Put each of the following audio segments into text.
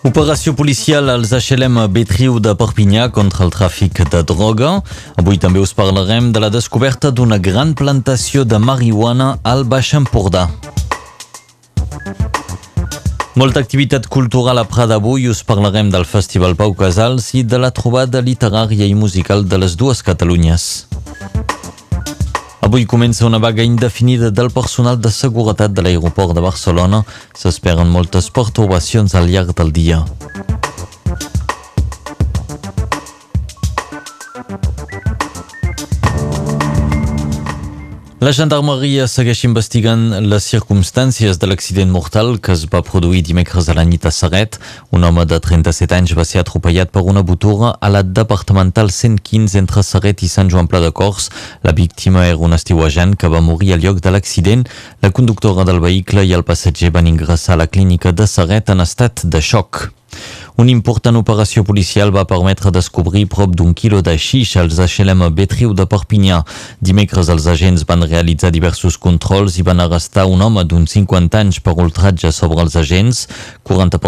Operació policial als HLM Betriu de Perpinyà contra el tràfic de droga. Avui també us parlarem de la descoberta d'una gran plantació de marihuana al Baix Empordà. Molta activitat cultural a Prada avui us parlarem del Festival Pau Casals i de la trobada literària i musical de les dues Catalunyes. Avui comença una vaga indefinida del personal de seguretat de l'aeroport de Barcelona. S'esperen moltes pertorbacions al llarg del dia. La gendarmeria segueix investigant les circumstàncies de l'accident mortal que es va produir dimecres a la nit a Serret. Un home de 37 anys va ser atropellat per una botura a la departamental 115 entre Serret i Sant Joan Pla de Cors. La víctima era un estiuejant que va morir al lloc de l'accident. La conductora del vehicle i el passatger van ingressar a la clínica de Serret en estat de xoc. Una important operació policial va permetre descobrir prop d'un quilo de xix als HLM Betriu de Perpinyà. Dimecres els agents van realitzar diversos controls i van arrestar un home d'uns 50 anys per ultratge sobre els agents. 40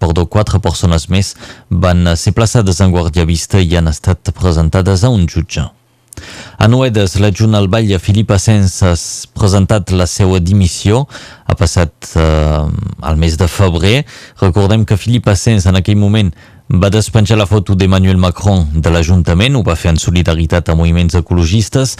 perdó, quatre persones més van ser plaçades en guàrdia vista i han estat presentades a un jutge. A Noedes, l'adjunt al Batlle, Filip Asens, ha presentat la seva dimissió. Ha passat eh, el mes de febrer. Recordem que Filip Asens en aquell moment va despenjar la foto d'Emmanuel Macron de l'Ajuntament, ho va fer en solidaritat a moviments ecologistes,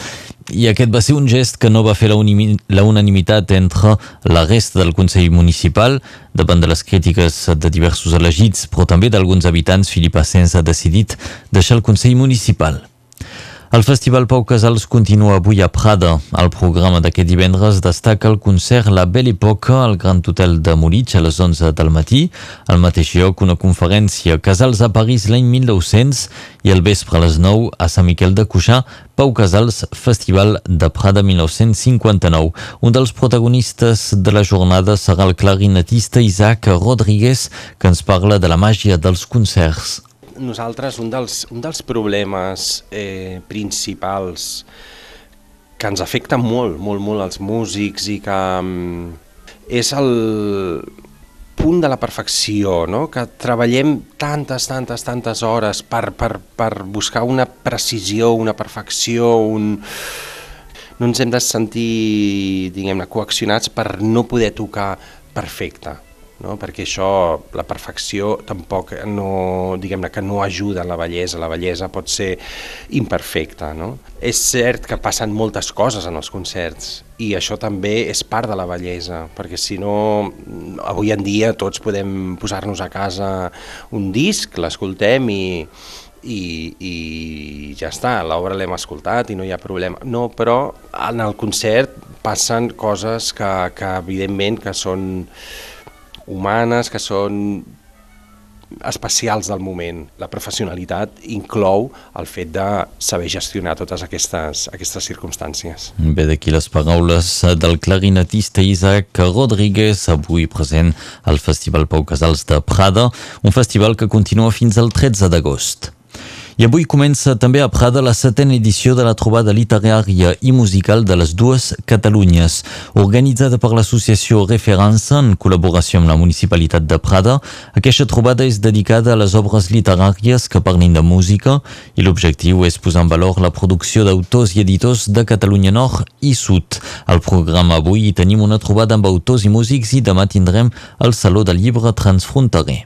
i aquest va ser un gest que no va fer la, unanimitat entre la resta del Consell Municipal, davant de les crítiques de diversos elegits, però també d'alguns habitants, Filip Asens ha decidit deixar el Consell Municipal. El Festival Pau Casals continua avui a Prada. El programa d'aquest divendres destaca el concert La Belle Époque al Gran Hotel de Múrich a les 11 del matí. Al mateix lloc, una conferència Casals a París l'any 1900 i el vespre a les 9 a Sant Miquel de Cuixà, Pau Casals Festival de Prada 1959. Un dels protagonistes de la jornada serà el clarinetista Isaac Rodríguez que ens parla de la màgia dels concerts nosaltres un dels, un dels problemes eh, principals que ens afecta molt, molt, molt als músics i que um, és el punt de la perfecció, no? que treballem tantes, tantes, tantes hores per, per, per buscar una precisió, una perfecció, un... no ens hem de sentir, diguem-ne, coaccionats per no poder tocar perfecte no? perquè això, la perfecció tampoc no, diguem-ne que no ajuda a la bellesa, la bellesa pot ser imperfecta. No? És cert que passen moltes coses en els concerts i això també és part de la bellesa, perquè si no, avui en dia tots podem posar-nos a casa un disc, l'escoltem i, i, i ja està, l'obra l'hem escoltat i no hi ha problema. No, però en el concert passen coses que, que evidentment que són humanes, que són especials del moment. La professionalitat inclou el fet de saber gestionar totes aquestes, aquestes circumstàncies. Bé, d'aquí les paraules del clarinetista Isaac Rodríguez, avui present al Festival Pau Casals de Prada, un festival que continua fins al 13 d'agost. I avui comença també a Prada la setena edició de la trobada literària i musical de les dues Catalunyes. Organitzada per l'associació Referença en col·laboració amb la Municipalitat de Prada, aquesta trobada és dedicada a les obres literàries que parlin de música i l'objectiu és posar en valor la producció d'autors i editors de Catalunya Nord i Sud. Al programa avui hi tenim una trobada amb autors i músics i demà tindrem el Saló del Llibre Transfronterer.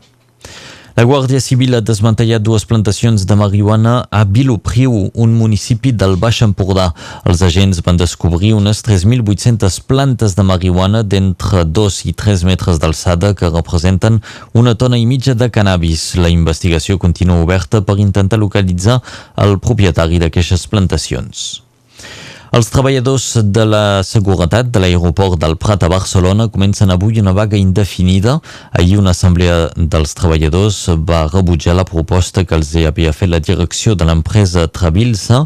La Guàrdia Civil ha desmantellat dues plantacions de marihuana a Vilopriu, un municipi del Baix Empordà. Els agents van descobrir unes 3.800 plantes de marihuana d'entre 2 i 3 metres d'alçada que representen una tona i mitja de cannabis. La investigació continua oberta per intentar localitzar el propietari d'aquestes plantacions. Els treballadors de la seguretat de l'aeroport del Prat a Barcelona comencen avui una vaga indefinida. Ahir una assemblea dels treballadors va rebutjar la proposta que els havia fet la direcció de l'empresa Travilsa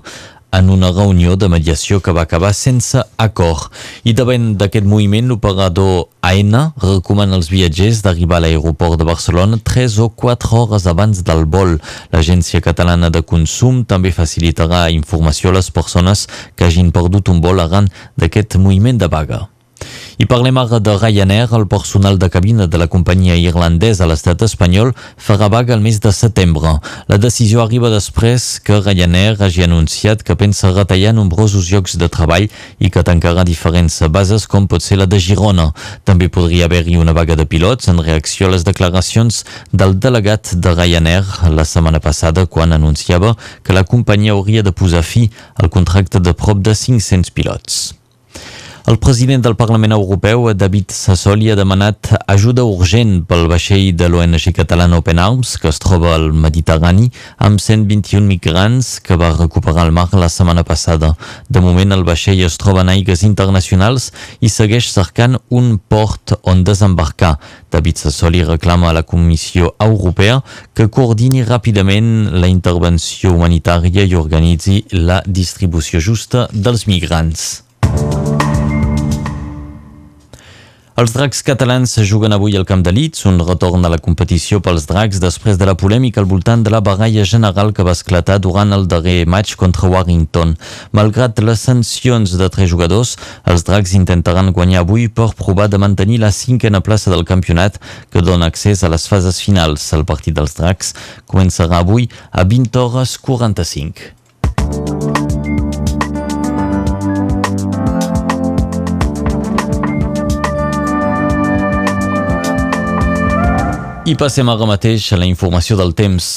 en una reunió de mediació que va acabar sense acord. I davant d'aquest moviment, l'operador AENA recomana als viatgers d'arribar a l'aeroport de Barcelona 3 o 4 hores abans del vol. L'Agència Catalana de Consum també facilitarà informació a les persones que hagin perdut un vol arran d'aquest moviment de vaga. I parlem ara de Ryanair. El personal de cabina de la companyia irlandesa a l'estat espanyol farà vaga el mes de setembre. La decisió arriba després que Ryanair hagi anunciat que pensa retallar nombrosos llocs de treball i que tancarà diferents bases com pot ser la de Girona. També podria haver-hi una vaga de pilots en reacció a les declaracions del delegat de Ryanair la setmana passada quan anunciava que la companyia hauria de posar fi al contracte de prop de 500 pilots. El president del Parlament Europeu, David Sassoli, ha demanat ajuda urgent pel vaixell de l'ONG catalana Open Arms, que es troba al Mediterrani, amb 121 migrants que va recuperar el mar la setmana passada. De moment, el vaixell es troba en aigues internacionals i segueix cercant un port on desembarcar. David Sassoli reclama a la Comissió Europea que coordini ràpidament la intervenció humanitària i organitzi la distribució justa dels migrants. Els dracs catalans juguen avui al Camp de Leeds, un retorn a la competició pels dracs després de la polèmica al voltant de la baralla general que va esclatar durant el darrer match contra Warrington. Malgrat les sancions de tres jugadors, els dracs intentaran guanyar avui per provar de mantenir la cinquena plaça del campionat que dona accés a les fases finals. El partit dels dracs començarà avui a 20 hores 45. I passem ara mateix a la informació del temps.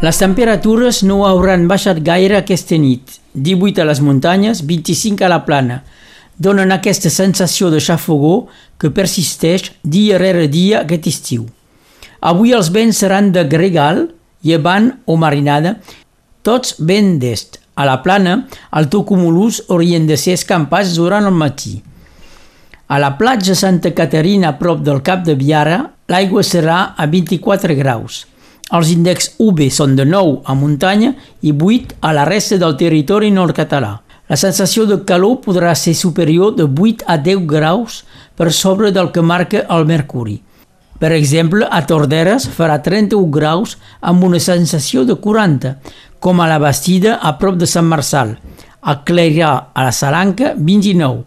Les temperatures no hauran baixat gaire aquesta nit. 18 a les muntanyes, 25 a la plana. Donen aquesta sensació de xafogó que persisteix dia rere dia aquest estiu. Avui els vents seran de gregal, llevant o marinada, tots vent d'est. A la plana, el tocumulus haurien de ser escampats durant el matí. A la platja Santa Caterina, a prop del Cap de Viara, l'aigua serà a 24 graus. Els índexs UV són de 9 a muntanya i 8 a la resta del territori nord-català. La sensació de calor podrà ser superior de 8 a 10 graus per sobre del que marca el mercuri. Per exemple, a Torderes farà 31 graus amb una sensació de 40, com a la Bastida a prop de Sant Marçal, a Clerà, a la Salanca, 29.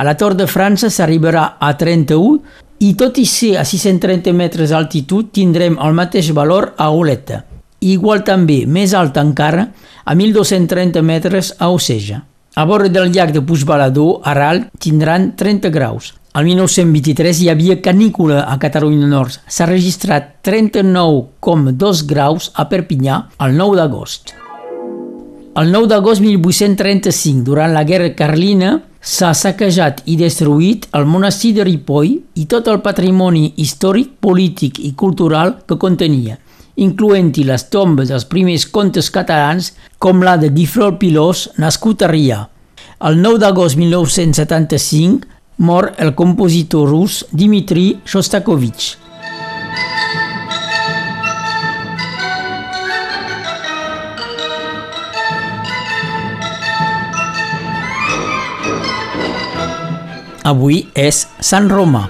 A la Tor de França s'arribarà a 31 i tot i ser a 630 metres d'altitud tindrem el mateix valor a Oleta. Igual també, més alt encara, a 1.230 metres a Oceja. A vora del llac de Puigbalador, a Ral, tindran 30 graus. Al 1923 hi havia canícula a Catalunya Nord. S'ha registrat 39,2 graus a Perpinyà el 9 d'agost. El 9 d'agost 1835, durant la Guerra Carlina, s'ha saquejat i destruït el monestir de Ripoll i tot el patrimoni històric, polític i cultural que contenia, incloent-hi les tombes dels primers contes catalans com la de Guifrol Pilós, nascut a Rià. El 9 d'agost 1975 mor el compositor rus Dmitri Shostakovich. Avui és Sant Roma.